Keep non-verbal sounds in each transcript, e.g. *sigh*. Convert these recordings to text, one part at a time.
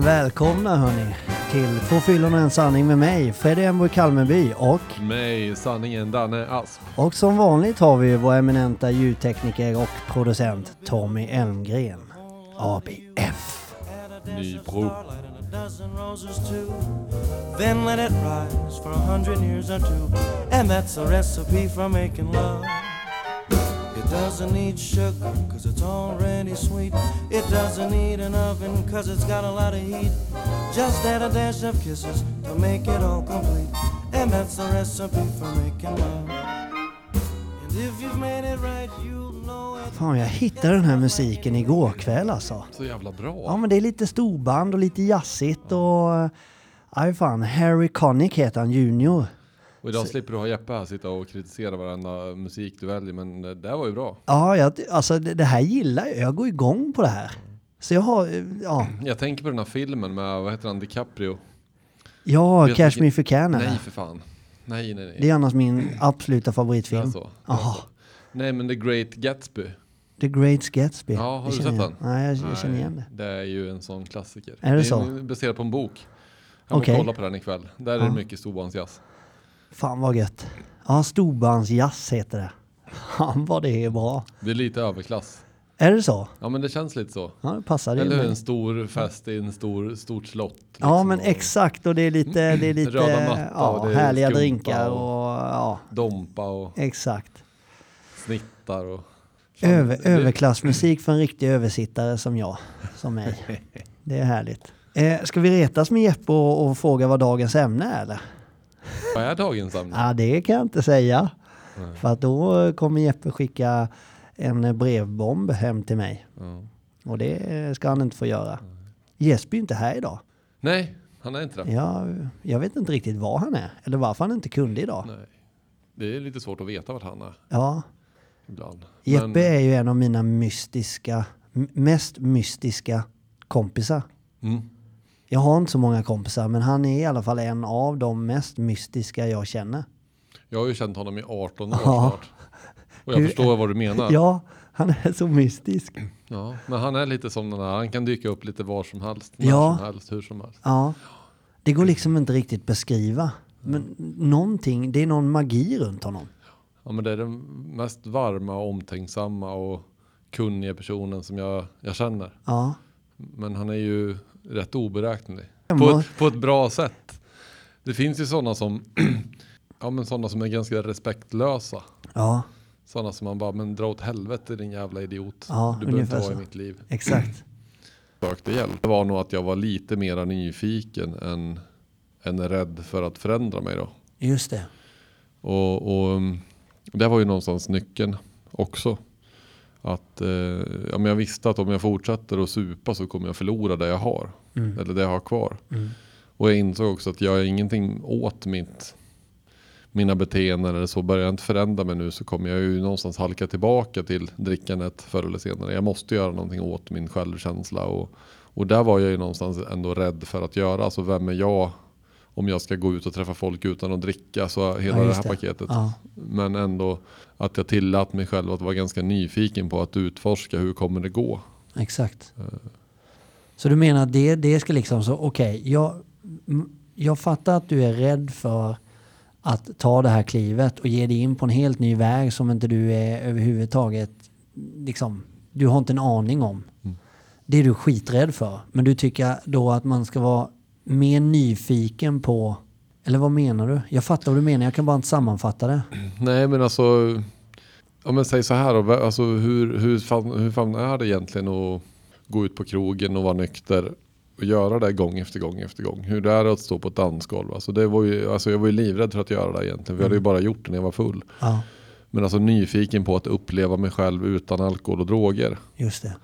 välkomna hörni till Två fyllon och en sanning med mig, Freddy Embo i Kalmeby och, Mig, sanningen, Danne Asp. och som vanligt har vi vår eminenta ljudtekniker och producent Tommy Elmgren, ABF. Nybro. Then let it rise for a hundred years or two. And that's a recipe for making love. Doesn't need sugar, cause it's already sweet. It doesn't need an oven, cause it's got a lot of heat. Just add a dash of kisses to make it all complete. And that's the recipe for making love. And if you've made it right, you'll know it. Fan, jag hittade den här musiken igår kväll alltså. Så jävla bra. Ja, men det är lite storband och lite jazzigt och... Aj fan, Harry Connick heter han, Junior. Och idag slipper du ha Jeppe här sitta och kritisera varenda musik du väljer, men det där var ju bra. Ja, jag, alltså det, det här gillar jag. Jag går igång på det här. Så jag har, ja, Jag tänker på den här filmen med, vad heter han, DiCaprio? ja Vet Cash Me If You Can är Nej det. för fan. Nej, nej, nej. Det är annars min absoluta Det är favoritfilm. så. Jaha. Nej men The Great Gatsby. The Great Gatsby. Ja, har Det du sett den? Nej, jag, jag känner igen det. Det är ju en sån klassiker. Är det är så? baserat på en bok. Jag får kolla på den ikväll. Där är Ja. det mycket storbandsjazz. Fan vad gött. Ja, Storbandsjazz heter det. Fan vad det är bra. Det är lite överklass. Är det så? Ja men det känns lite så. Ja, det passar Eller hur? En stor fest i en stor, stort slott. Ja, liksom, men och exakt. Och det är lite, det är lite Röda matta ja, och härliga drinkar och- ja, Dompa och exakt. snittar och... Över, överklassmusik för en riktig översittare som jag, som mig. *laughs* Det är härligt. Eh, ska vi retas med Jeppe och, och fråga vad dagens ämne är eller? Vad är dagens ämne? Ja, det kan jag inte säga. Nej. För att då kommer Jeppe skicka en brevbomb hem till mig. Ja. Och det ska han inte få göra. Jesper är inte här idag. Nej, han är inte det. Jag, jag vet inte riktigt var han är. Eller varför han inte kunde idag. Nej. Det är lite svårt att veta vart han är Ja, ibland. Jeppe Men- är ju en av mina mystiska, mest mystiska kompisar. Mm. Jag har inte så många kompisar, men han är i alla fall en av de mest mystiska jag känner. Jag har ju känt honom i 18 år Ja. snart. Och jag Hur- förstår vad du menar. Ja, han är så mystisk. Ja, men han är lite som den här, han kan dyka upp lite var som helst, när Ja. som helst, hur som helst. Ja, det går liksom inte riktigt beskriva. Men någonting, det är någon magi runt honom. Ja, men det är den mest varma, omtänksamma och kunniga personen som jag, jag känner. Ja, Men han är ju rätt oberäknelig. På, på ett bra sätt. Det finns ju sådana som, *clears throat* ja, men sådana som är ganska respektlösa. ja, Sådana som man bara, men dra åt helvete din jävla idiot. Ja, du behöver inte vara i mitt liv. exakt. *clears throat* Sökte hjälp. Det var nog att jag var lite mera nyfiken än, än rädd för att förändra mig då. Just det. Och, och um, det var ju någonstans nyckeln också. Att eh, ja, men jag visste att om jag fortsätter att supa så kommer jag förlora det jag har. Mm. Eller det jag har kvar. Mm. Och jag insåg också att jag är ingenting åt mitt, mina beteenden eller så. Börjar jag inte förändra mig nu så kommer jag ju någonstans halka tillbaka till drickandet förr eller senare. Jag måste göra någonting åt min självkänsla. Och, och där var jag ju någonstans ändå rädd för att göra. Alltså vem är jag om jag ska gå ut och träffa folk utan att dricka? Så hela Ja, det här det. paketet. Ja, Men ändå att jag tillät mig själv att vara ganska nyfiken på att utforska hur kommer det gå. exakt. Så du menar att det, det ska liksom så, okej, jag, m- jag fattar att du är rädd för att ta det här klivet och ge dig in på en helt ny väg som inte du är överhuvudtaget, liksom, du har inte en aning om. Mm. Det är du skiträdd för. Men du tycker då att man ska vara mer nyfiken på, eller vad menar du? Jag fattar vad du menar, jag kan bara inte sammanfatta det. *clears throat* Nej men alltså, om jag säger så här då, alltså hur, hur, fan, hur fan är det egentligen att gå ut på krogen och vara nykter och göra det gång efter gång efter gång? Hur det är att stå på ett dansgolv? Alltså det var ju, alltså jag var ju livrädd för att göra det egentligen. Vi hade ju bara gjort det när jag var full. Ja, Men alltså nyfiken på att uppleva mig själv utan alkohol och droger. just det.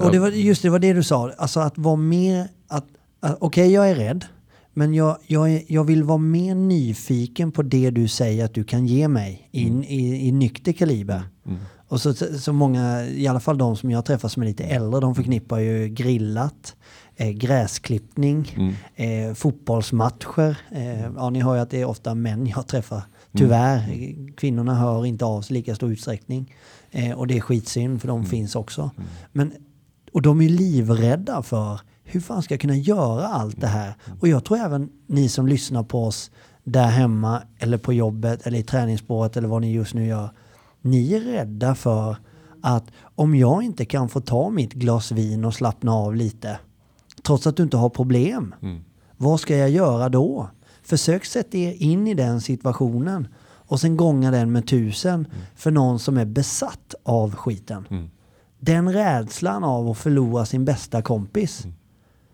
Och det var, just det, det var det du sa, alltså att vara mer, att, att okej jag är rädd, men jag, jag, jag vill vara mer nyfiken på det du säger att du kan ge mig in, i, i nykter kaliber. Mm. Och så, så många, i alla fall de som jag träffar som är lite äldre, de förknippar ju grillat, eh, gräsklippning, Mm. eh, fotbollsmatcher. Eh, ja, ni hör ju att det är ofta män jag träffar. Tyvärr, eh, kvinnorna hör inte av sig lika stor utsträckning. Eh, och det är skitsynd för de finns också. Men, och de är livrädda för hur fan ska jag kunna göra allt det här? Och jag tror även ni som lyssnar på oss där hemma eller på jobbet eller i träningsspåret eller vad ni just nu gör. Ni är rädda för att om jag inte kan få ta mitt glas vin och slappna av lite, trots att du inte har problem, Mm. vad ska jag göra då? Försök sätta er in i den situationen och sen gånga den med tusen för någon som är besatt av skiten. Mm. Den rädslan av att förlora sin bästa kompis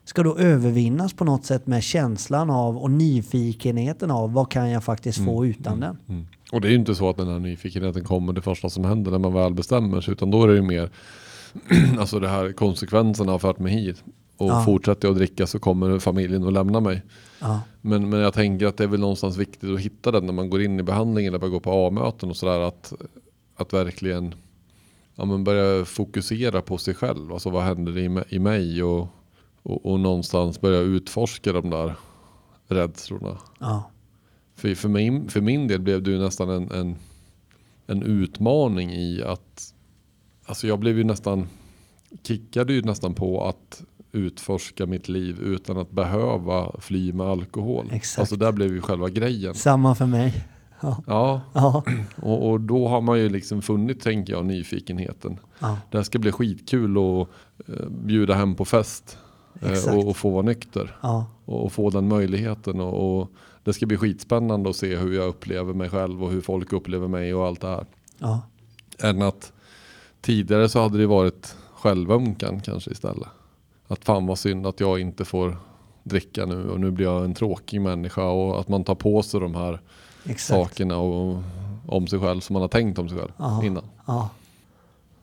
ska då övervinnas på något sätt med känslan av och nyfikenheten av vad kan jag faktiskt få utan den. Mm. Och det är ju inte så att den här nyfikenheten kommer det första som händer när man väl bestämmer sig. Utan då är det ju mer *clears throat* alltså det här konsekvenserna har fört mig hit. Och Ja. fortsätter jag att dricka så kommer familjen att lämna mig. Ja, Men, men jag tänker att det är väl någonstans viktigt att hitta den när man går in i behandlingen eller gå på A-möten och sådär. Att, att verkligen ja, men börja fokusera på sig själv. Alltså vad händer i, i mig och, och, och någonstans börja utforska de där rädslorna. ja, För, för, min, för min del blev det ju nästan en, en, en utmaning i att Alltså jag blev ju nästan Kickade ju nästan på att utforska mitt liv utan att behöva fly med alkohol. Exakt. Alltså där blev ju själva grejen. samma för mig. Ja, Ja, ja, och, och då har man ju liksom funnit, tänker jag, nyfikenheten. ja, Det här ska bli skitkul att eh, bjuda hem på fest. Eh, Exakt. och, och få vara nykter. ja, och, och få den möjligheten. Och, och det ska bli skitspännande att se hur jag upplever mig själv och hur folk upplever mig och allt det här. ja, Än att tidigare så hade det varit självömkan kanske istället. Att fan vad synd att jag inte får dricka nu och nu blir jag en tråkig människa och att man tar på sig de här exakt. sakerna och, om sig själv som man har tänkt om sig själv Ja. innan. Ja.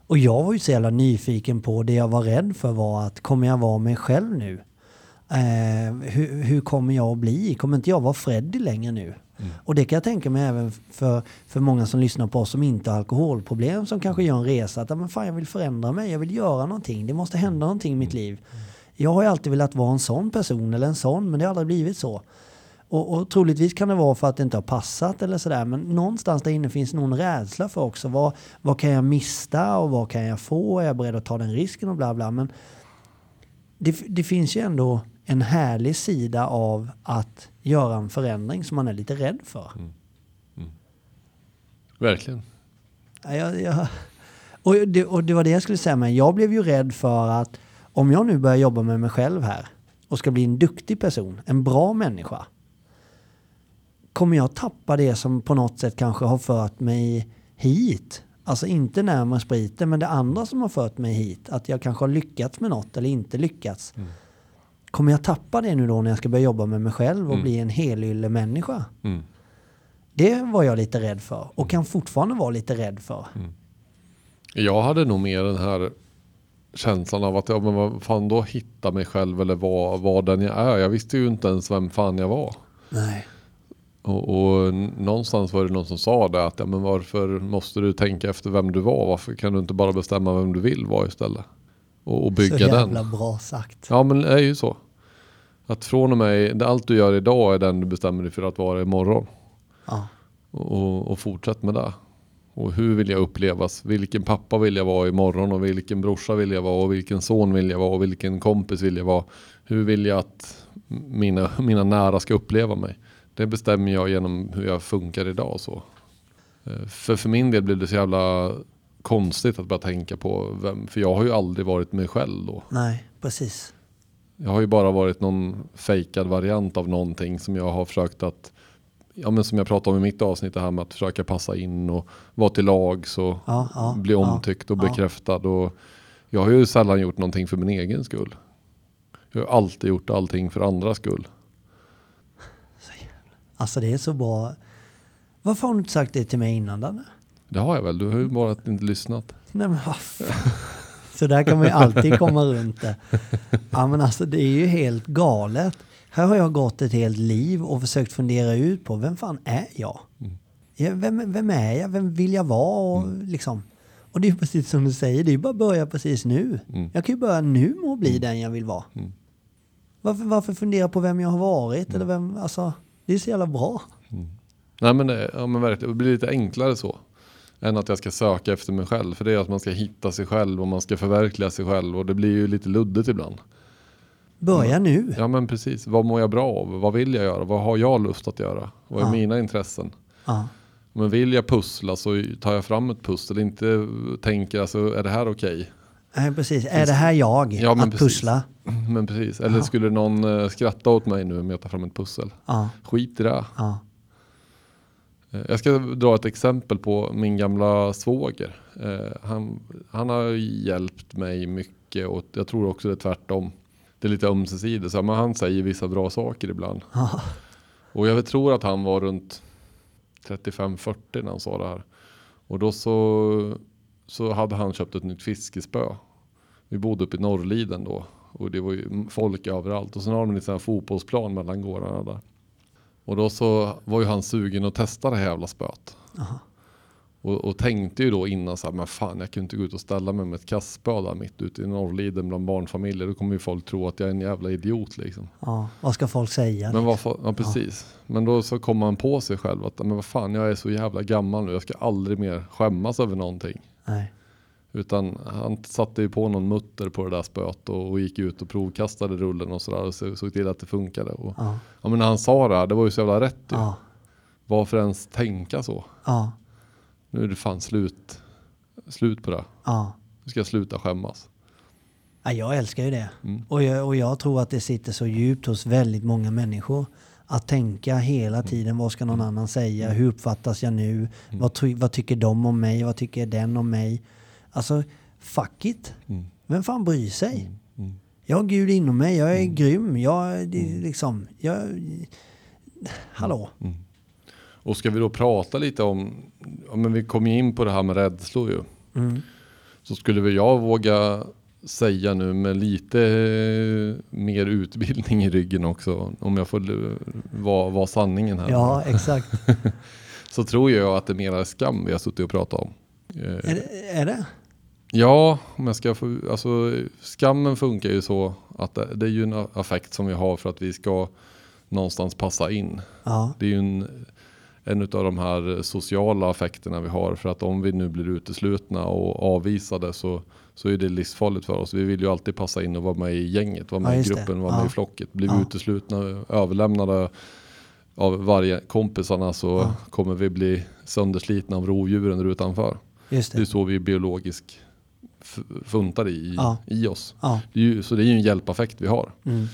Och jag var ju så jävla nyfiken på det jag var rädd för var att kommer jag vara mig själv nu? Eh, hur, hur kommer jag att bli? Kommer inte jag vara Freddy längre nu? Och det kan jag tänka mig även för, för många som lyssnar på oss som inte har alkoholproblem som kanske gör en resa. Att "Ja, men fan, jag vill förändra mig, jag vill göra någonting. Det måste hända någonting i mitt liv. Jag har ju alltid velat vara en sån person eller en sån men det har aldrig blivit så. Och, och troligtvis kan det vara för att det inte har passat eller sådär. Men någonstans där inne finns nog en rädsla för också. Vad, vad kan jag mista och vad kan jag få? Är jag beredd att ta den risken och bla bla. Men det, det finns ju ändå en härlig sida av att göra en förändring som man är lite rädd för. Verkligen. Ja, Jag, jag, och, det, och det var det jag skulle säga, men jag blev ju rädd för att om jag nu börjar jobba med mig själv här och ska bli en duktig person, en bra människa, kommer jag tappa det som på något sätt kanske har fört mig hit? Alltså inte närmare spriten, men det andra som har fört mig hit, att jag kanske har lyckats med något eller inte lyckats. Kommer jag tappa det nu då när jag ska börja jobba med mig själv och Mm. bli en helylle människa? Mm. Det var jag lite rädd för och kan fortfarande vara lite rädd för. Jag hade nog mer den här känslan av att ja, men vad fan då hitta mig själv eller vara var den jag är. Jag visste ju inte ens vem fan jag var. Nej. Och, och någonstans var det någon som sa det att ja, men varför måste du tänka efter vem du var? Varför kan du inte bara bestämma vem du vill vara istället? Och, och bygga Så den. jävla bra sagt. Ja men det är ju så. Att från och med, allt du gör idag är den du bestämmer dig för att vara imorgon. Ja. Och, och, och fortsätt med det. Och hur vill jag upplevas? Vilken pappa vill jag vara imorgon? Och vilken brorsa vill jag vara? Och vilken son vill jag vara? Och vilken kompis vill jag vara? Hur vill jag att mina, mina nära ska uppleva mig? Det bestämmer jag genom hur jag funkar idag och så. Eh, För för min del blev det så jävla konstigt att börja tänka på vem, för jag har ju aldrig varit mig själv då. Nej, precis. Jag har ju bara varit någon fejkad variant av någonting som jag har försökt att Ja men som jag pratade om i mitt avsnitt det här med att försöka passa in och vara till lags och Ja, ja, bli omtyckt och ja. bekräftad. Och jag har ju sällan gjort någonting för min egen skull. Jag har alltid gjort allting för andras skull. Alltså det är så bra. Varför har du inte sagt det till mig innan Danne? Det har jag väl, du har ju bara inte lyssnat. Nej men. Så där kan man ju alltid komma runt det. Ja men alltså det är ju helt galet. Här har jag gått ett helt liv och försökt fundera ut på vem fan är jag? Mm. Vem, vem är jag? Vem vill jag vara? Och, liksom. och det är ju precis som du säger, det är bara att börja precis nu. Mm. Jag kan ju börja nu med att bli den jag vill vara. Mm. Varför, varför fundera på vem jag har varit? Eller vem, alltså, det är så jävla bra. Nej men, det- ja, men verkligen, det blir lite enklare så. Än att jag ska söka efter mig själv. För det är att man ska hitta sig själv och man ska förverkliga sig själv. Och det blir ju lite luddigt ibland. Börja nu. Ja men precis, vad mår jag bra av? Vad vill jag göra? Vad har jag lust att göra? Vad är Ja. mina intressen? Ja. Men vill jag pussla så tar jag fram ett pussel, inte tänker alltså, är det här okej? Nej, precis. Är det här jag? Ja, att precis. pussla? *laughs* Men precis, eller skulle någon eh, skratta åt mig nu om jag tar fram ett pussel? Ja. Skit i det. Ja. Eh, Jag ska dra ett exempel på min gamla svåger. Eh, Han, han har hjälpt mig mycket och jag tror också det är tvärtom. Det är lite ömsesidigt, så, men han säger vissa bra saker ibland. Ja. Och jag tror att han var runt 35-40 när han sa det här. Och då så, så hade han köpt ett nytt fiskespö. Vi bodde uppe i Norrliden då. Och det var ju folk överallt. Och sen har de en liten fotbollsplan mellan gårdarna där. Och då så var ju han sugen att testa det här jävla spöet. Och, och tänkte ju då innan så här, men fan jag kunde inte gå ut och ställa mig med ett kastspö där mitt ute i Norrliden bland barnfamiljer. Då kommer ju folk tro att jag är en jävla idiot liksom. Ja. Vad ska folk säga? Men vad fa- ja precis. Men då så kom man på sig själv att men vad fan jag är så jävla gammal nu. Jag ska aldrig mer skämmas över någonting. Nej. Utan han satte ju på någon mutter på det där spöet och, och gick ut och provkastade rullen och sådär och så- såg till att det funkade. Och, Ja. ja men när han sa det här, det var ju så jävla rätt ju. Ja. Varför ens tänka så? Ja. Nu är det fan slut, slut på det. Ja. Nu ska jag sluta skämmas. Ja, jag älskar ju det. Mm. Och, jag, och jag tror att det sitter så djupt hos väldigt många människor. Att tänka hela Mm. tiden, vad ska någon annan säga? Hur uppfattas jag nu? Vad, vad tycker de om mig? Vad tycker den om mig? Alltså, fuck it. Mm. Vem fan bryr sig? Mm. Jag har Gud inom mig, jag är grym. Jag, det, är liksom, jag... Hallå? Mm. Och ska vi då prata lite om, ja, men vi kom ju in på det här med rädslor ju. Mm. Så skulle väl jag våga säga nu med lite eh, mer utbildning i ryggen också, om jag får vara vara sanningen här. Ja, exakt. *laughs* Så tror jag att det är mera skam vi har suttit och pratat om. Eh, är, det, är det? Ja, om jag ska få, alltså skammen funkar ju så att det, det är ju en affekt som vi har för att vi ska någonstans passa in. Ja. Det är ju en, en av de här sociala affekterna vi har för att om vi nu blir uteslutna och avvisade så, så är det livsfarligt för oss. Vi vill ju alltid passa in och vara med i gänget, vara med Ja, i det. gruppen, vara Ja. med i flocket. Blir vi Ja. uteslutna, överlämnade av varje kompisarna så kommer vi bli sönderslitna av rovdjuren där utanför. Just Det är det. så vi biologiskt f- funtar i, i oss. Ja. Det är ju, så det är ju en hjälpaffekt vi har. Mm.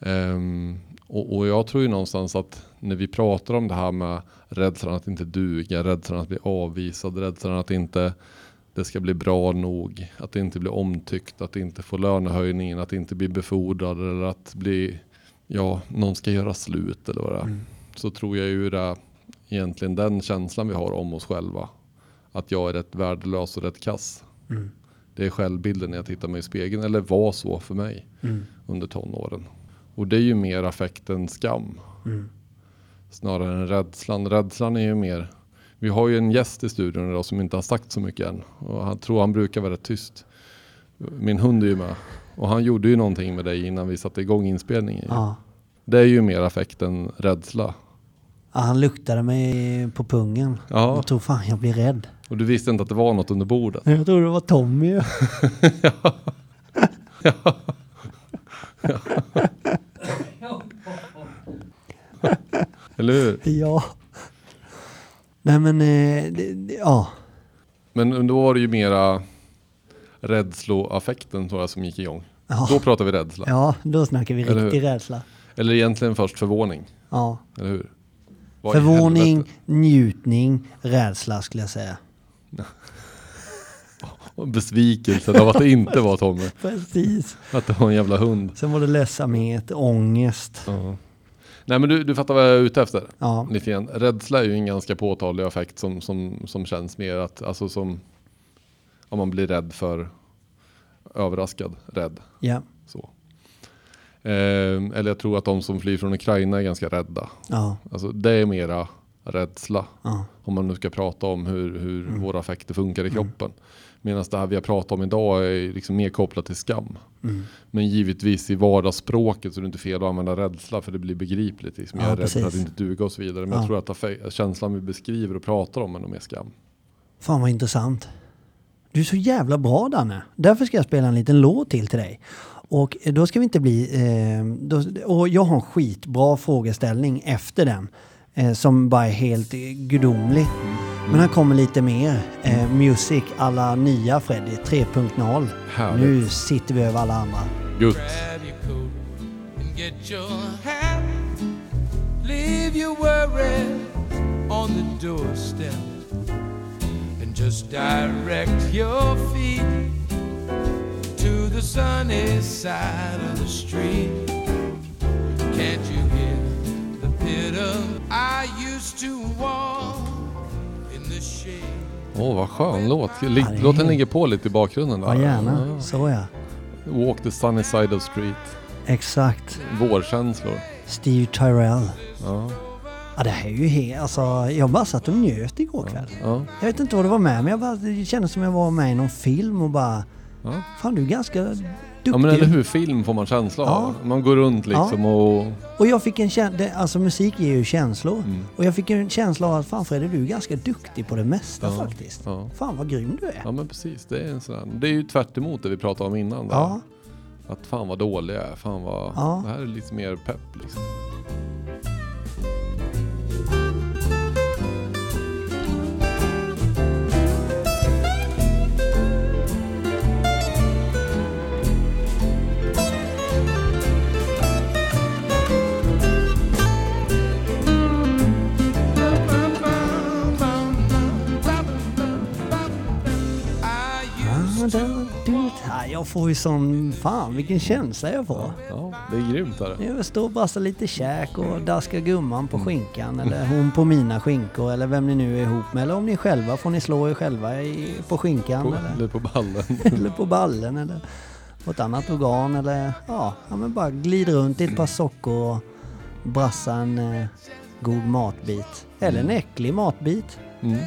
Ehm, och, och jag tror ju någonstans att när vi pratar om det här med rädslan att inte duga, rädslan att bli avvisad, rädslan att inte det ska bli bra nog, att det inte blir omtyckt, att inte få lönehöjningen, att inte bli befordrad eller att bli, ja, någon ska göra slut eller vad det är. Mm. Så tror jag ju det är egentligen den känslan vi har om oss själva. Att jag är rätt värdelös och rätt kass. Mm. Det är självbilden när jag tittar mig i spegeln, eller var så för mig Mm. under tonåren. Och det är ju mer affekt än skam. Mm. Snarare än rädslan. Rädslan är ju mer... Vi har ju en gäst i studion idag som inte har sagt så mycket än. Och han tror han brukar vara rätt tyst. Min hund är ju med. Och han gjorde ju någonting med dig innan vi satte igång inspelningen. Ja. Det är ju mer affekt än rädsla. Ja, han luktade mig på pungen. Ja, Jag tror fan jag blir rädd. och du visste inte att det var något under bordet. Jag tror det var Tommy. *laughs* Eller hur? ja. Nej men, eh, det, det, ja. Men då var det ju mera rädsloaffekten tror jag som gick igång. Ja. Då pratar vi rädsla. Ja, då snackar vi Eller riktig hur? rädsla. Eller egentligen först förvåning. Ja. Eller hur? Vad i Förvåning, helvete? njutning, rädsla skulle jag säga. *laughs* Och Besvikelsen av att det inte var Tommy. *laughs* Precis. Att det var en jävla hund. Sen var det ledsamhet, ångest. Ja. Nej men du, du fattar vad jag är ute efter. Ja, Lite grann. Rädsla är ju en ganska påtaglig affekt som, som, som känns mer att, alltså som om man blir rädd för överraskad, rädd. ja, Så. Ehm, eller jag tror att de som flyr från Ukraina är ganska rädda. ja, Alltså det är mera rädsla. ja. Om man nu ska prata om hur, hur Mm. våra affekter funkar i kroppen. Medan det här vi har pratat om idag är liksom mer kopplat till skam. Mm. Men givetvis i vardagsspråket så är det inte fel att använda rädsla för det blir begripligt. Liksom. Jag Ja, är rädd för att inte duga och så vidare. Men Ja. jag tror att känslan vi beskriver och pratar om är nog mer skam. Fan vad intressant. Du är så jävla bra Danne. Därför ska jag spela en liten låt till till dig. Och då ska vi inte bli... Eh, då, och jag har en skitbra frågeställning efter den. Eh, som bara är helt eh, gudomlig. Men här kommer lite mer. Eh, music alla nya Freddy 3.0. Härligt. Nu sitter vi över alla andra. Gutt. grab your coat and get your hat. Leave your worries on the doorstep and just direct your feet to the sunny side of the street. Can't you hear the pitter? I used to walk Åh, vad skön låt. Li- Ja, det är Låt den helt- ligga på lite i bakgrunden där. Ja, gärna. Så ja. Walk the sunny side of street. Exakt. Vårkänslor. Steve Tyrell. Ja. Ja, det här är ju helt... Alltså, jag bara satt och njöt igår kväll. Ja. Jag vet inte vad det var med men jag bara, det kändes som jag var med i någon film och bara... Ja. Fan, du är ganska duktig. ja men eller hur, film får man känsla av. Man går runt liksom och... Och jag fick en känsla... Alltså musik ger ju känslor. Mm. Och jag fick en känsla av att fan Fredrik, du är ganska duktig på det mesta Ja, faktiskt. ja. Fan vad grym du är. Ja men precis, det är en sån Det är ju tvärt emot det vi pratade om innan. Där. Ja. Att fan vad dålig jag är, fan vad... Ja. Det här är lite mer pepp liksom. Ja, jag får ju sån... Fan vilken känsla jag får. Ja, det är grymt är det. Jag står och brassar lite käk och daskar gumman på skinkan eller hon på mina skinkor eller vem ni nu är ihop med. Eller om ni själva får ni slå er själva i, på skinkan På, eller, eller på ballen. *laughs* eller på ballen eller på ett annat organ eller ja, ja men bara glid runt i ett par sockor och brassa en eh, god matbit. Eller en äcklig matbit. Mm.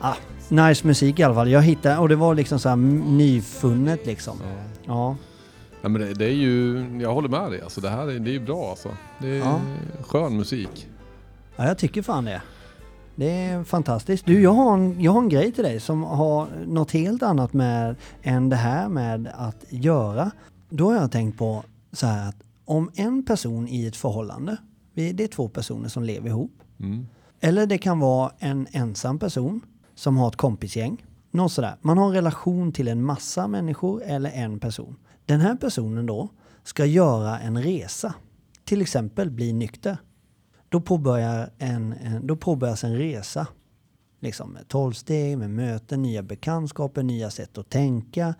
Ah, nice musik i alla fall. Jag hittade, och det var liksom så här nyfunnet liksom. Ja. Ja. Ja, men det, det är ju, jag håller med dig. Alltså, det här är, det är ju bra alltså. Det är Ja. skön musik. Ja, jag tycker fan det. Det är fantastiskt. Du, jag har, en, jag har en grej till dig som har något helt annat med än det här med att göra. Då har jag tänkt på så här att om en person i ett förhållande, det är två personer som lever ihop, Mm. eller det kan vara en ensam person som har ett kompisgäng. Någon sådär. Man har en relation till en massa människor eller en person. Den här personen då ska göra en resa. Till exempel bli nykter. Då, påbörjar en, en, då påbörjas en resa. Liksom med tolvsteg, med möten, nya bekantskaper, nya sätt att tänka.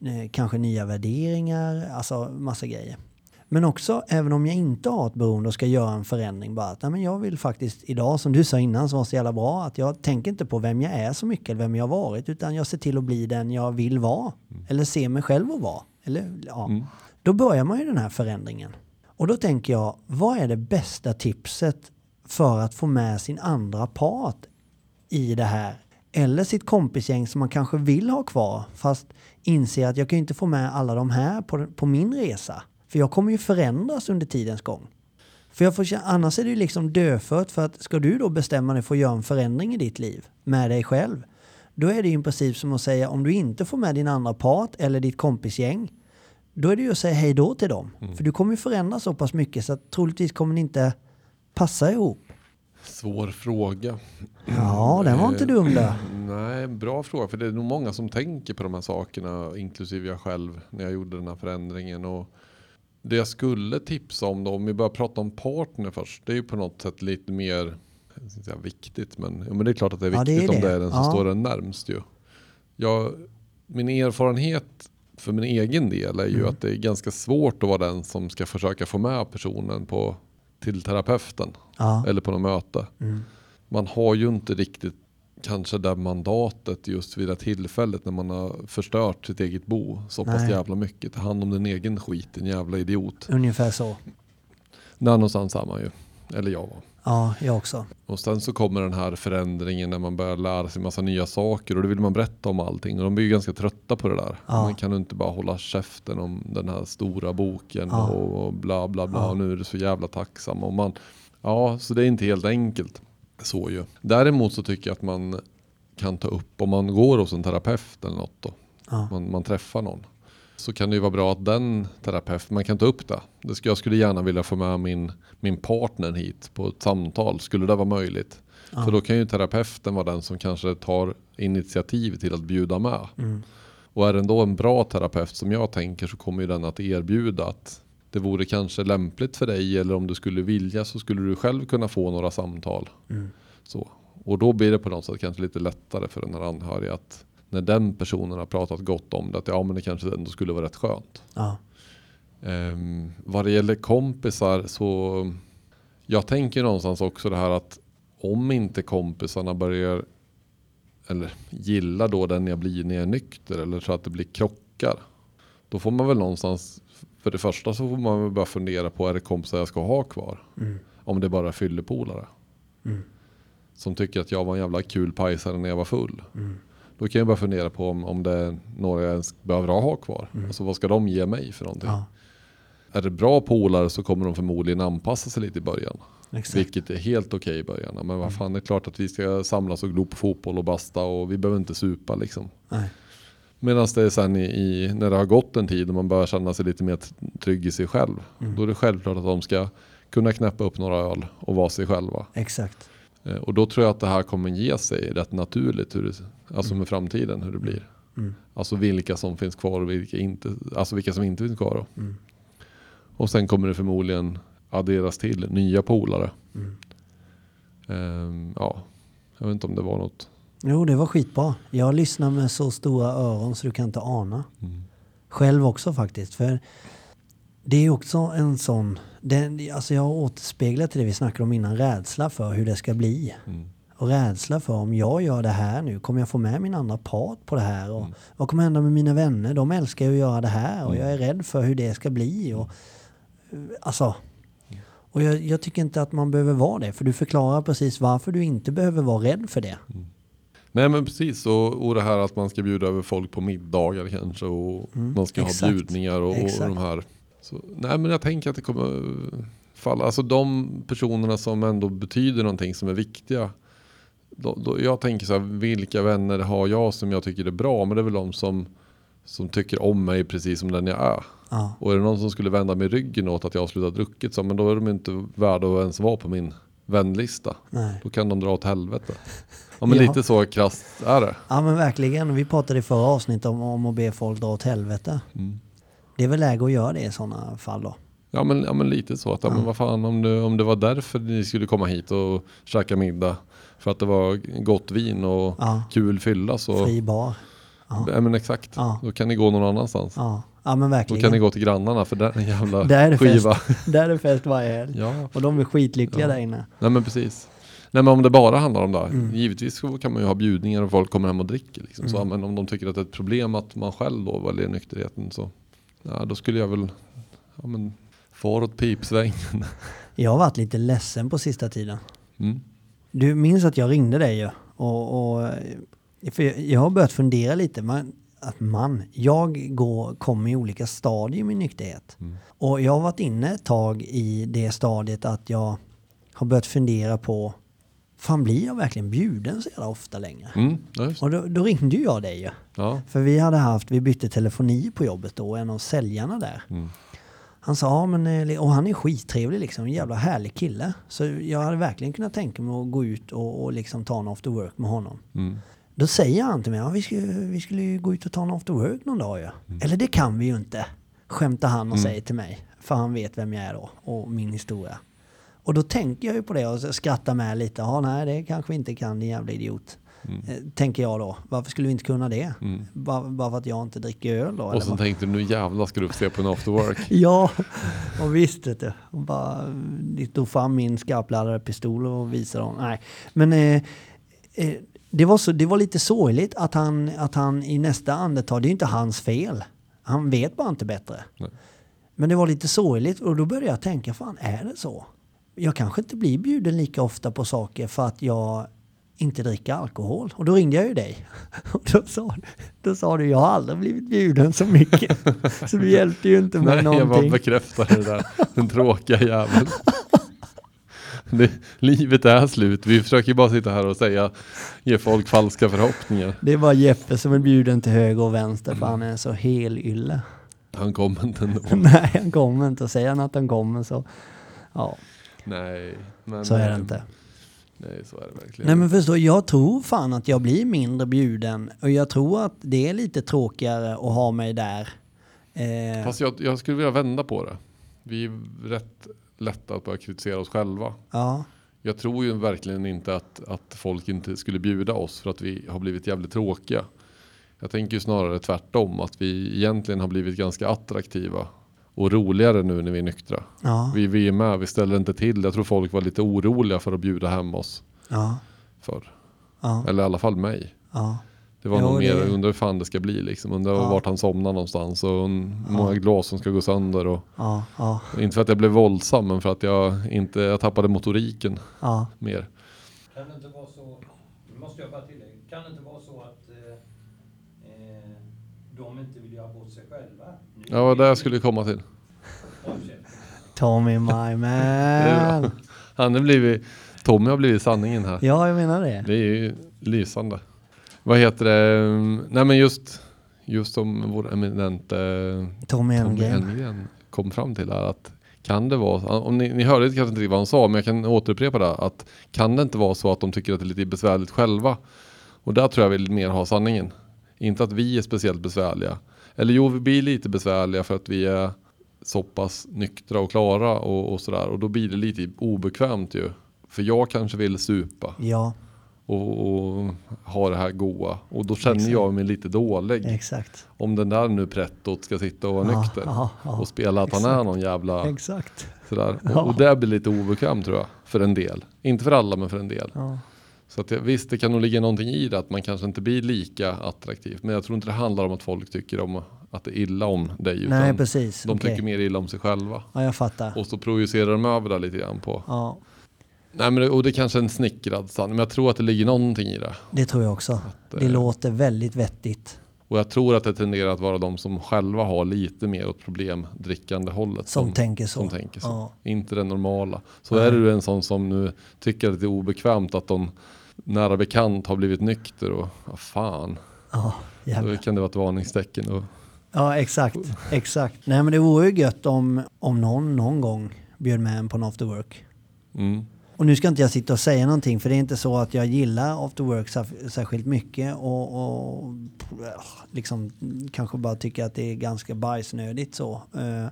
Eh, kanske nya värderingar, alltså massa grejer. Men också, även om jag inte har ett beroende och ska göra en förändring, bara att men jag vill faktiskt idag, som du sa innan, som var så jävla bra, att jag tänker inte på vem jag är så mycket eller vem jag har varit, utan jag ser till att bli den jag vill vara. Eller se mig själv att vara. Eller, ja. Mm. Då börjar man ju den här förändringen. Och då tänker jag, vad är det bästa tipset för att få med sin andra part i det här? Eller sitt kompisgäng som man kanske vill ha kvar, fast inser att jag kan inte få med alla de här på, på min resa. För jag kommer ju förändras under tidens gång. För jag får, annars är det ju liksom dödfött för att ska du då bestämma dig för att göra en förändring i ditt liv med dig själv, då är det ju i princip som att säga om du inte får med din andra part eller ditt kompisgäng, då är det ju att säga hej då till dem. För du kommer ju förändras så pass mycket så att troligtvis kommer ni inte passa ihop. Svår fråga. Ja, den var inte dum där. *clears throat* Nej, bra fråga. För det är nog många som tänker på de här sakerna, inklusive jag själv, när jag gjorde den här förändringen. Och det jag skulle tipsa om då, om vi börjar prata om partner först, det är ju på något sätt lite mer säga viktigt, men, ja, men det är klart att det är Ja, det viktigt är om det. det är den som Ja. står en närmst ju. Jag, min erfarenhet för min egen del är ju Mm. att det är ganska svårt att vara den som ska försöka få med personen på, till terapeuten eller på något möte. Mm. Man har ju inte riktigt kanske det mandatet just vid det tillfället när man har förstört sitt eget bo så pass Nej. jävla mycket. Ta hand om din egen skit, din jävla idiot. Ungefär så. Där någonstans är man ju. Eller jag var. Ja, jag också. Och sen så kommer den här förändringen när man börjar lära sig massa nya saker och då vill man berätta om allting. Och de blir ju ganska trötta på det där. Ja. Man kan ju inte bara hålla käften om den här stora boken Ja. och, bla bla bla. Ja. Och nu är det så jävla tacksam. Och man, ja, så det är inte helt enkelt. Så ju. Däremot så tycker jag att man kan ta upp om man går hos en terapeut eller något då. Ja. Man, man träffar någon. så kan det ju vara bra att den terapeuten, man kan ta upp det. det skulle, jag skulle gärna vilja få med min, min partner hit på ett samtal, skulle det vara möjligt? Ja. För då kan ju terapeuten vara den som kanske tar initiativ till att bjuda med. Mm. Och är den då en bra terapeut som jag tänker så kommer ju den att erbjuda att det vore kanske lämpligt för dig eller om du skulle vilja så skulle du själv kunna få några samtal. Mm. Så. Och då blir det på något sätt kanske lite lättare för den här anhöriga att när den personen har pratat gott om det att ja men det kanske ändå skulle vara rätt skönt. Ja. Um, vad det gäller kompisar så jag tänker någonstans också det här att om inte kompisarna börjar eller gillar då den jag blir när jag är nykter eller så att det blir krockar. Då får man väl någonstans, för det första så får man väl börja fundera på är det kompisar jag ska ha kvar? Mm. Om det bara är fyllepolare. Mm. Som tycker att jag var en jävla kul pajsare när jag var full. Mm. Då kan jag börja fundera på om, om det är några jag ens behöver ha kvar. Mm. Alltså vad ska de ge mig för någonting? Ja, Är det bra polare så kommer de förmodligen anpassa sig lite i början. exakt. Vilket är helt okej i början. Men vad fan, det är klart att vi ska samlas och glo på fotboll och basta och vi behöver inte supa liksom. Nej. Medan det är sen i, i, när det har gått en tid och man börjar känna sig lite mer trygg i sig själv. Mm. Då är det självklart att de ska kunna knäppa upp några öl och vara sig själva. Exakt. Eh, Och då tror jag att det här kommer ge sig rätt naturligt. Hur det, alltså med framtiden hur det blir. Mm. Alltså vilka som finns kvar och vilka, inte, alltså vilka som inte finns kvar. Mm. Och sen kommer det förmodligen adderas till nya polare. Mm. Ehm, ja, jag vet inte om det var något. Jo, det var skitbra. Jag lyssnar med så stora öron så du kan inte ana. Mm. Själv också faktiskt. För det är också en sån... Det, alltså jag återspeglar till det vi snackade om innan. Rädsla för hur det ska bli. Mm. Och rädsla för om jag gör det här nu, kommer jag få med min andra part på det här? Och Mm. Vad kommer hända med mina vänner? De älskar ju att göra det här och Mm. jag är rädd för hur det ska bli. Och, alltså, och jag, jag tycker inte att man behöver vara det, för du förklarar precis varför du inte behöver vara rädd för det. Nej men precis och, och det här att man ska bjuda över folk på middagar kanske och Mm, man ska exakt. ha bjudningar och, och de här. Så, nej men jag tänker att det kommer falla. Alltså de personerna som ändå betyder någonting som är viktiga. Då, då, jag tänker så här, vilka vänner har jag som jag tycker är bra? Men det är väl de som, som tycker om mig precis som den jag är. Ja, Och är det någon som skulle vända mig ryggen åt att jag har slutat druckit så men då är de inte värda att ens vara på min vänlista. nej. Då kan de dra åt helvete. Ja men Ja. lite så krasst är det. ja men verkligen. Vi pratade i förra avsnittet om, om att be folk dra åt helvete. Mm. Det är väl läge att göra det i sådana fall då. Ja men, ja men lite så att, ja. Ja. men vad fan om det, om det var därför ni skulle komma hit och käka middag. För att det var gott vin och Ja, kul fylla så. fri bar. Ja, men exakt. Då kan ni gå någon annanstans. Ja. men Då verkligen. kan ni gå till grannarna för där är en jävla Där är det skiva. Där är det fest varje helg. Ja, Och de är skitlyckliga Ja. där inne. nej men precis. Nej men om det bara handlar om det. Mm. Givetvis så kan man ju ha bjudningar och folk kommer hem och dricker. Liksom. Så, Mm. men om de tycker att det är ett problem att man själv då väljer nykterheten så. Ja, då skulle jag väl ja, men, far åt pipsvängen. *laughs* Jag har varit lite ledsen på sista tiden. Mm. Du minns att jag ringde dig ju. Och, och, för jag- jag har börjat fundera lite. Man, att man, jag går, kommer i olika stadier i nykterhet. Mm. Och jag har varit inne ett tag i det stadiet att jag har börjat fundera på Fan blir jag verkligen bjuden så jävla ofta längre? Mm. Och då, då ringde jag dig ju. Ja. För vi hade haft, vi bytte telefoni på jobbet då, en av säljarna där. Mm. Han sa, ja men, eh, och han är skittrevlig liksom, en jävla härlig kille. Så jag hade verkligen kunnat tänka mig att gå ut och, och liksom ta en after work med honom. Mm. Då säger han till mig, ja vi skulle, vi skulle ju gå ut och ta en after work någon dag ju. Eller det kan vi ju inte, skämtar han och Mm. säger till mig. För han vet vem jag är då och min historia. Och då tänker jag ju på det och så skrattar med lite. Ja, nej, det kanske vi inte kan, din jävla idiot. Mm. Eh, tänker jag då. Varför skulle vi inte kunna det? Mm. Bara, bara för att jag inte dricker öl då? Och vad? tänkte du nu jävlar ska du få se på en after work. *laughs* Ja, och visst vet du. Och bara de tog fram min skarpladdade pistol och visade dem. Nej, men eh, eh, det, var så, det var lite sorgligt att han, att han i nästa andetag, det är ju inte hans fel. Han vet bara inte bättre. Nej. Men det var lite sorgligt och då började jag tänka, fan är det så? Jag kanske inte blir bjuden lika ofta på saker för att jag inte dricker alkohol. Och då ringde jag ju dig. *laughs* Och då sa, då sa du, jag har aldrig blivit bjuden så mycket. *laughs* Så du hjälpte ju inte med Nej, jag bara någonting. bekräftar det där. Den tråkiga jäveln. *laughs* Det, livet är slut. Vi försöker bara sitta här och säga, ge folk falska förhoppningar. Det är bara Jeppe som är bjuden till höger och vänster för han är så helylle. Han kommer inte ändå. *laughs* Nej, han kommer inte. Och säger han att han kommer så... Ja, Nej, men, så är det inte. Nej, så är det verkligen. Nej men förstå, jag tror fan att jag blir mindre bjuden. Och jag tror att det är lite tråkigare att ha mig där. Eh, Fast jag, jag skulle vilja vända på det. Vi är rätt lätta att börja kritisera oss själva. ja, Jag tror ju verkligen inte att, att folk inte skulle bjuda oss för att vi har blivit jävligt tråkiga. Jag tänker ju snarare tvärtom, att vi egentligen har blivit ganska attraktiva och roligare nu när vi är nyktra. ja, Vi, vi är med, vi ställer inte till. Jag tror folk var lite oroliga för att bjuda hem oss ja, förr. ja, Eller i alla fall mig. ja. Det var Jo, nog mer, det- undrar hur fan det ska bli liksom. Undrar Ja. vart han somnar någonstans och hur många glas som ska gå sönder. Och, ja, ja, inte för att jag blev våldsam men för att jag inte, jag tappade motoriken ja. mer. Kan det inte vara så, nu måste jag bara tillägga, kan det inte vara så att eh, eh, de inte vill göra bort sig själva? Nu Ja, det jag skulle komma till. Tommy my man. *laughs* Han har blivit, Tommy har blivit sanningen här. Ja, jag menar det. Det är ju lysande. Vad heter det? Nej men just, just som vår eminente Tommy Elmgren. Elmgren kom fram till här att kan det vara, om ni, ni hörde kanske inte riktigt vad han sa men jag kan återupprepa det att kan det inte vara så att de tycker att det är lite besvärligt själva? Och där tror jag vill mer ha sanningen. Inte att vi är speciellt besvärliga. Eller jo, vi blir lite besvärliga för att vi är så pass nyktra och klara och, och sådär. Och då blir det lite obekvämt ju. För jag kanske vill supa Ja, och, och ha det här goa. Och då känner Exakt. jag mig lite dålig. exakt. Om den där nu prettot ska sitta och vara Ja, nykter. ja, ja. Och spela att han är någon jävla Exakt. sådär. Och, och det blir lite obekvämt tror jag. För en del. Inte för alla men för en del. Så att visst det kan nog ligga någonting i det att man kanske inte blir lika attraktiv. Men jag tror inte det handlar om att folk tycker om att det är illa om dig. Utan Nej, precis. de Okej. tycker mer illa om sig själva. Ja, jag fattar. Och så projicerar de över det lite grann på. Ja, Nej men det, och det kanske är en snickrad sanning. Men jag tror att det ligger någonting i det. det tror jag också. Det eh, låter väldigt vettigt. Och jag tror att det tenderar att vara de som själva har lite mer åt problemdrickande hållet. Som tänker så. Som tänker så. Ja. Inte det normala. Så Nej. är du en sån som nu tycker att det är obekvämt att de nära bekant har blivit nykter och vad fan. Ja, Då kan det vara ett varningstecken. Och, ja exakt. Exakt. Nej, men det vore ju gött om, om någon någon gång bjöd med en på en after work. mm, Och nu ska inte jag sitta och säga någonting för det är inte så att jag gillar after work sär- särskilt mycket och, och ja, liksom kanske bara tycker att det är ganska bajsnödigt så. Eh,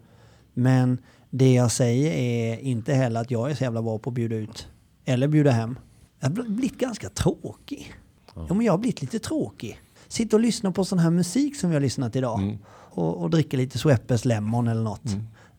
Men det jag säger är inte heller att jag är så jävla bra på att bjuda ut eller bjuda hem. Jag har blivit ganska tråkig. Ja, men jag har blivit lite tråkig. Sitter och lyssnar på sån här musik som vi har lyssnat idag mm. och, och dricker lite Sweppes Lemon eller något.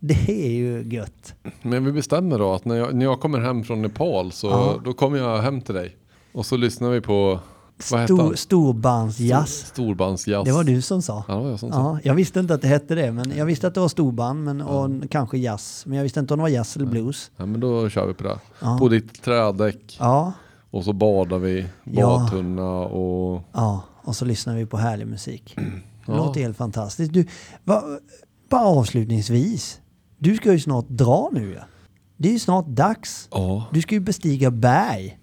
Det är ju gött. Men vi bestämmer då att när jag, när jag kommer hem från Nepal så Ja. då kommer jag hem till dig. Och så lyssnar vi på, Stor, storbandsjazz. Storbandsjazz. Det var du som sa. Ja, jag som sa. Ja, jag visste inte att det hette det, men jag visste att det var storband men, och kanske jazz. Men jag visste inte om det var jazz eller blues. Ja, men då kör vi på det. Ja. På ditt trädäck. Ja, Och så badar vi, Ja. badtunna och... ja, och så lyssnar vi på härlig musik. Det *clears throat* Ja. låter helt fantastiskt. Du, va, bara avslutningsvis. Du ska ju snart dra nu ja. Det är ju snart dags. Ja. Du ska ju bestiga berg.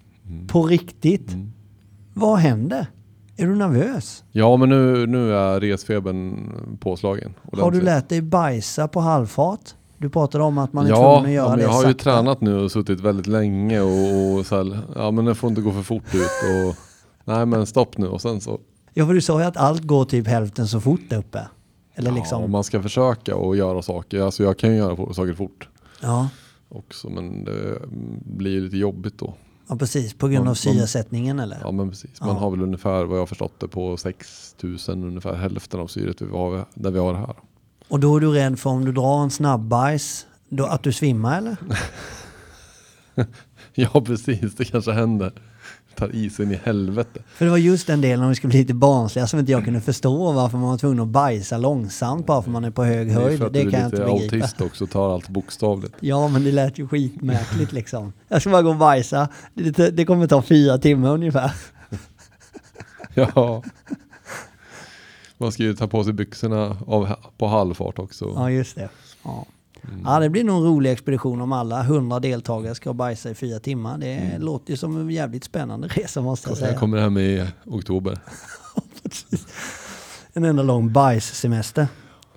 På riktigt. Vad händer? Är du nervös? Ja men nu, nu är resfebern påslagen. Har du ordentligt. lärt dig bajsa på halvfart? Du pratade om att man är ja, tvungen att göra ja, men det jag har ju sakta. tränat nu och suttit väldigt länge och, och så här, ja men det får inte gå för fort ut och nej men stopp nu och sen så. Ja, för du sa ju att allt går typ hälften så fort där uppe. Eller Ja, liksom. man ska försöka och göra saker. Alltså jag kan ju göra saker fort Ja, också men det blir lite jobbigt då. ja precis. På grund Man- av man- syresättningen eller? Ja men precis. Man Ja. har väl ungefär vad jag förstått det på 6000 ungefär hälften av syret vi har, där vi har det här. Och då är du rädd för om du drar en snabbbajs, då, att du svimmar eller? *laughs* Ja precis, det kanske händer. Tar isen i helvete. För det var just den delen om vi skulle bli lite barnsliga som inte jag kunde förstå varför man var tvungen att bajsa långsamt bara för man är på hög Det är höjd. för att Det du kan är jag inte lite begripa. autist också och tar allt bokstavligt. Ja, men det lät ju skitmärkligt liksom. Jag ska bara gå och bajsa. Det, det kommer ta fyra timmar ungefär. *laughs* Ja. Man ska ju ta på sig byxorna av, på halvfart också. Ja, just det. Ja. Ja, det blir nog en rolig expedition om alla hundra deltagare ska bajsa i fyra timmar. Det låter ju som en jävligt spännande resa måste jag Jag säga. kommer hem i oktober. *laughs* En enda lång bajssemester.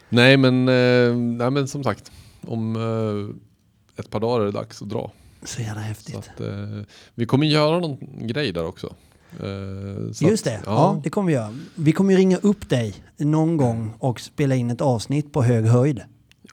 Nej men, eh, nej men som sagt, om eh, ett par dagar är det dags att dra. Så jävla Så häftigt. att, eh, vi kommer göra någon grej där också. Så Just att- det, ja. det kommer vi göra. Vi kommer ringa upp dig någon gång och spela in ett avsnitt på hög höjd.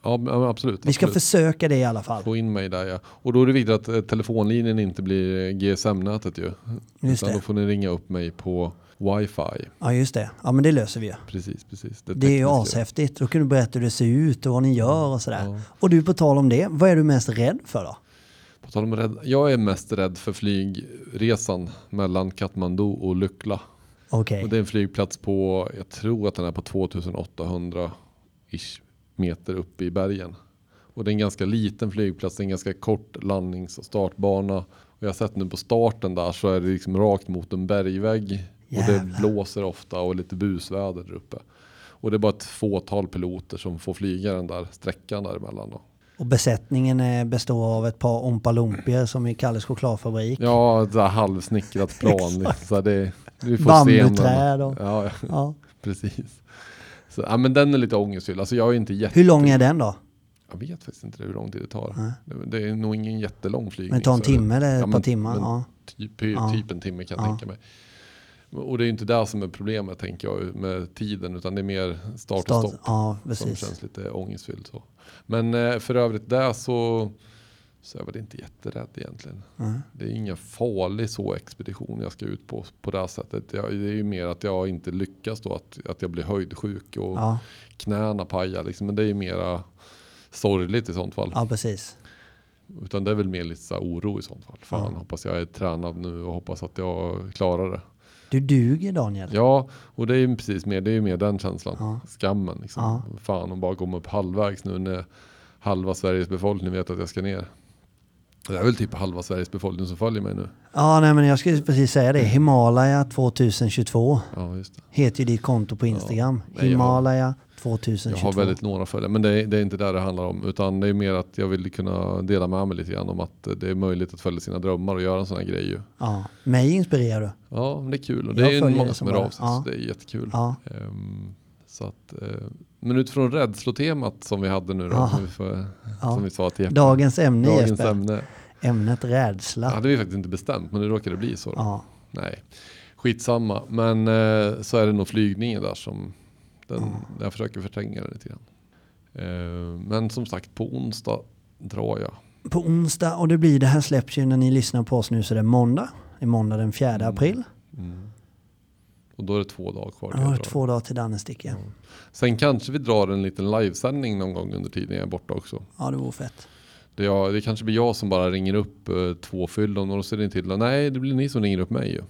Ja, absolut. Vi ska absolut. försöka det i alla fall. Få in mig där ja. Och då är det viktigt att eh, telefonlinjen inte blir eh, GSM-nätet ju. Just Utan det. då får ni ringa upp mig på wifi. Ja, just det. Ja, men det löser vi ju. Precis, precis. Det är ju tekniska. ashäftigt. Då kan du berätta hur det ser ut och vad ni gör och sådär. Ja. Och du, på tal om det, vad är du mest rädd för då? På tal om rädd, jag är mest rädd för flygresan mellan Kathmandu och Lykla. Okej. Och det är en flygplats på, jag tror att den är på 2800 ish meter uppe i bergen. Och det är en ganska liten flygplats, det är en ganska kort landnings och startbana. Och jag har sett nu på starten där så är det liksom rakt mot en bergvägg. Och det Jävlar. blåser ofta och lite busväder där uppe. Och det är bara ett fåtal piloter som får flyga den där sträckan däremellan. Då. Och besättningen består av ett par ompalumpier som i Kalles chokladfabrik. Ja, ett halvsnickrat plan. *laughs* så det, vi får Bambuträd och- Ja, ja, Ja. *laughs* precis. Så, ja, men den är lite ångestfylld. Alltså jag är inte jätte... Hur lång är den då? Jag vet faktiskt inte hur lång tid det tar. Nej. Det, är nog ingen jättelång flygning. Men det tar en timme eller ett Ja, par timmar? Ja. Typ, typ en timme kan jag Ja. tänka mig. Och det är ju inte det som är problemet tänker jag med tiden utan det är mer start och Start- stopp Ja, som känns lite ångestfyllt. Så. Men eh, för övrigt där så, så jag väl inte jätterädd egentligen. Mm. Det är ingen farlig så expedition jag ska ut på på det här sättet. Jag, det är ju mer att jag inte lyckas då, att, att jag blir höjdsjuk och Ja, knäna pajar. Liksom. Men det är ju mera sorgligt i sånt fall. ja, precis. Utan det är väl mer lite så oro i sånt fall. Fan, Ja. hoppas jag är tränad nu och hoppas att jag klarar det. Du duger Daniel. Ja, och det är ju precis mer, det är ju mer den känslan. Ja. Skammen liksom. Ja. Fan, och bara komma upp halvvägs nu när halva Sveriges befolkning vet att jag ska ner. Det är väl typ halva Sveriges befolkning som följer mig nu. Ja, nej men jag skulle precis säga det. Himalaya 2022 Ja, just det. heter ju ditt konto på Instagram. Nej, jag har- Himalaya Jag 2022. har väldigt några följare, men det är, det är inte där det handlar om. Utan det är mer att jag vill kunna dela med mig lite grann om att det är möjligt att följa sina drömmar och göra en sån här grej ju. Ja, mig inspirerar du. Ja, det är kul och det Jag är många som hör av sig, ja. så det är jättekul. Ja. Ehm, så att, eh, men utifrån rädslotemat som vi hade nu då, Ja. som, vi får, Ja. som vi sa till Jeppe. Dagens ämne Dagens Jesper. ämne. Ämnet rädsla. hade vi faktiskt inte bestämt, men nu råkade det bli så. Ja. Nej, skitsamma. Men eh, så är det nog flygningen där som den, där jag försöker förtränga det lite grann. Eh, men som sagt, på onsdag drar jag. På onsdag, och det blir det här släpps ju när ni lyssnar på oss nu så det är måndag. Det är måndag den 4 Mm. april. Mm. Och då är det två dagar kvar. till Ja, jag två dagar till Dannestick ja. Sen kanske vi drar en liten livesändning någon gång under tiden jag är borta också. Ja, det vore fett. Det, jag, det kanske blir jag som bara ringer upp eh, två fyllon och då ser det till. Nej, det blir ni som ringer upp mig ju.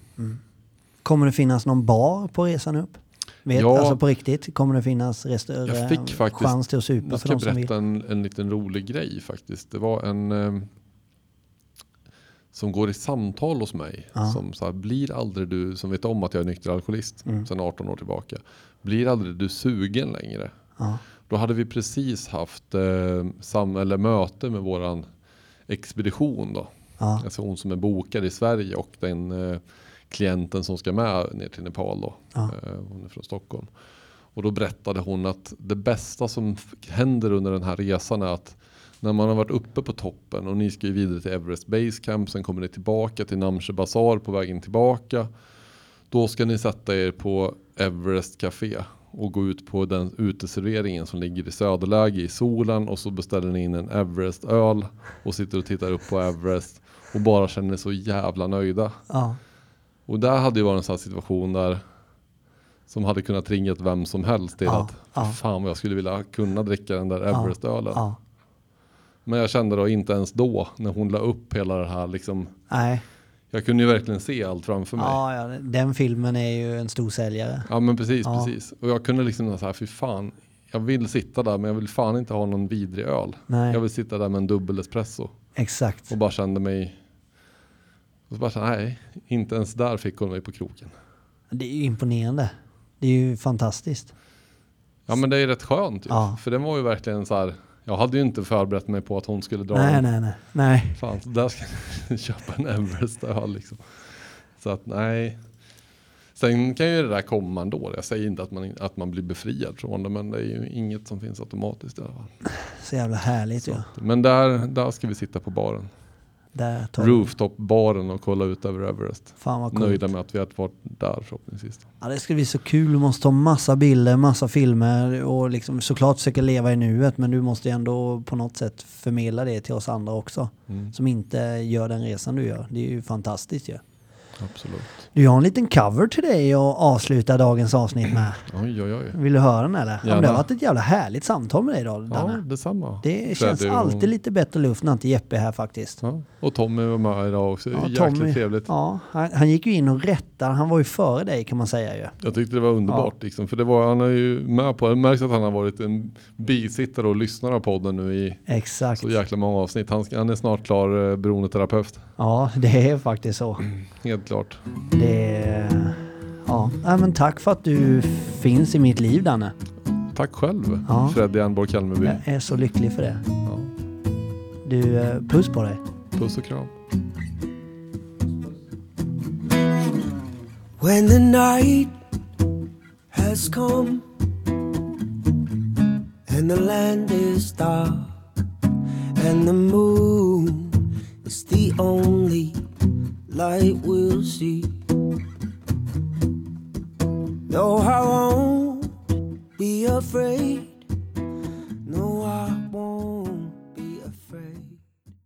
Kommer det finnas någon bar på resan upp? Vet, Ja. Alltså på riktigt, kommer det finnas Jag restaurang, fick faktiskt- chans till att supa Jag för ska de som vill? berätta en, en liten rolig grej faktiskt. Det var en eh, som går i samtal hos mig. Ja. Som så här, blir aldrig du, som vet om att jag är nykter alkoholist Mm. sedan 18 år tillbaka. Blir aldrig du sugen längre? Ja. Då hade vi precis haft eh, sam, eller möte med våran expedition då. Ja. Alltså hon som är bokad i Sverige och den eh, klienten som ska med ner till Nepal då. Ja. Eh, hon är från Stockholm. Och då berättade hon att det bästa som händer under den här resan är att när man har varit uppe på toppen och ni ska ju vidare till Everest Base Camp, sen kommer ni tillbaka till Namche Bazaar på vägen tillbaka. Då ska ni sätta er på Everest Café och gå ut på den uteserveringen som ligger i söderläge i solen och så beställer ni in en Everest-öl och sitter och tittar upp på Everest och bara känner er så jävla nöjda. Ja. Och där hade ju varit en sån här situation där som hade kunnat ringa vem som helst till Ja, att ja. fan vad jag skulle vilja kunna dricka den där Everest-ölen. ja. Men jag kände då inte ens då när hon la upp hela det här liksom. Nej. Jag kunde ju verkligen se allt framför mig. Ja, Ja, ja, den filmen är ju en stor säljare. men precis, Ja. precis. Och jag kunde liksom så här, fy fan. Jag vill sitta där men jag vill fan inte ha någon vidrig öl. Nej, Jag vill sitta där med en dubbel espresso. exakt. Och bara kände mig. Och så bara, så här, nej, inte ens där fick hon mig på kroken. Det är ju imponerande. Det är ju fantastiskt. Ja men det är rätt skönt ju. Ja. För den var ju verkligen så här. Jag hade ju inte förberett mig på att hon skulle dra Nej, en. nej, nej. Nej. Fan, så där ska jag *laughs* köpa en Everest öl liksom. Så att nej. Sen kan ju det där komma ändå. Jag säger inte att man, att man blir befriad från det, men det är ju inget som finns automatiskt i alla fall. Så jävla härligt Så, att- Men där, där ska vi sitta på baren. Rooftop-baren och kolla ut över Everest. Fan vad coolt. Nöjda med att vi har varit där förhoppningsvis. Ja, det ska bli så kul. Du måste ta massa bilder, massa filmer och liksom såklart försöka leva i nuet. Men du måste ju ändå på något sätt förmedla det till oss andra också. Mm, Som inte gör den resan du gör. Det är ju fantastiskt ju. Absolut. Du har en liten cover till dig att avsluta dagens avsnitt med. Oj, oj, oj. Vill du höra den eller? Ja, det har varit ett jävla härligt samtal med dig idag, Ja, Danne. detsamma. Det känns och- alltid lite bättre luft när inte Jeppe är här faktiskt. Ja. Och Tommy var med idag också. Ja, Jäkligt Tommy. trevligt. Ja, han, han gick ju in och rättade. Han var ju före dig kan man säga ju. Jag tyckte det var underbart. Liksom, för det var, han är ju med på, det märks att han har varit en bisittare och lyssnare av podden nu i Exakt. så jäkla många avsnitt. Han, han är snart klar eh, beroendeterapeut. Ja, det är faktiskt så. Helt klart. Det Ja, Nej, men tack för att du finns i mitt liv Danne. Tack själv Ja. Freddy Ernborg Kalmeby. Jag är så lycklig för det. Ja. Du, eh, puss på dig. Puss och kram. When the night has come and the land is dark and the moon It's the only light we'll see. No, I won't be afraid. No, I won't.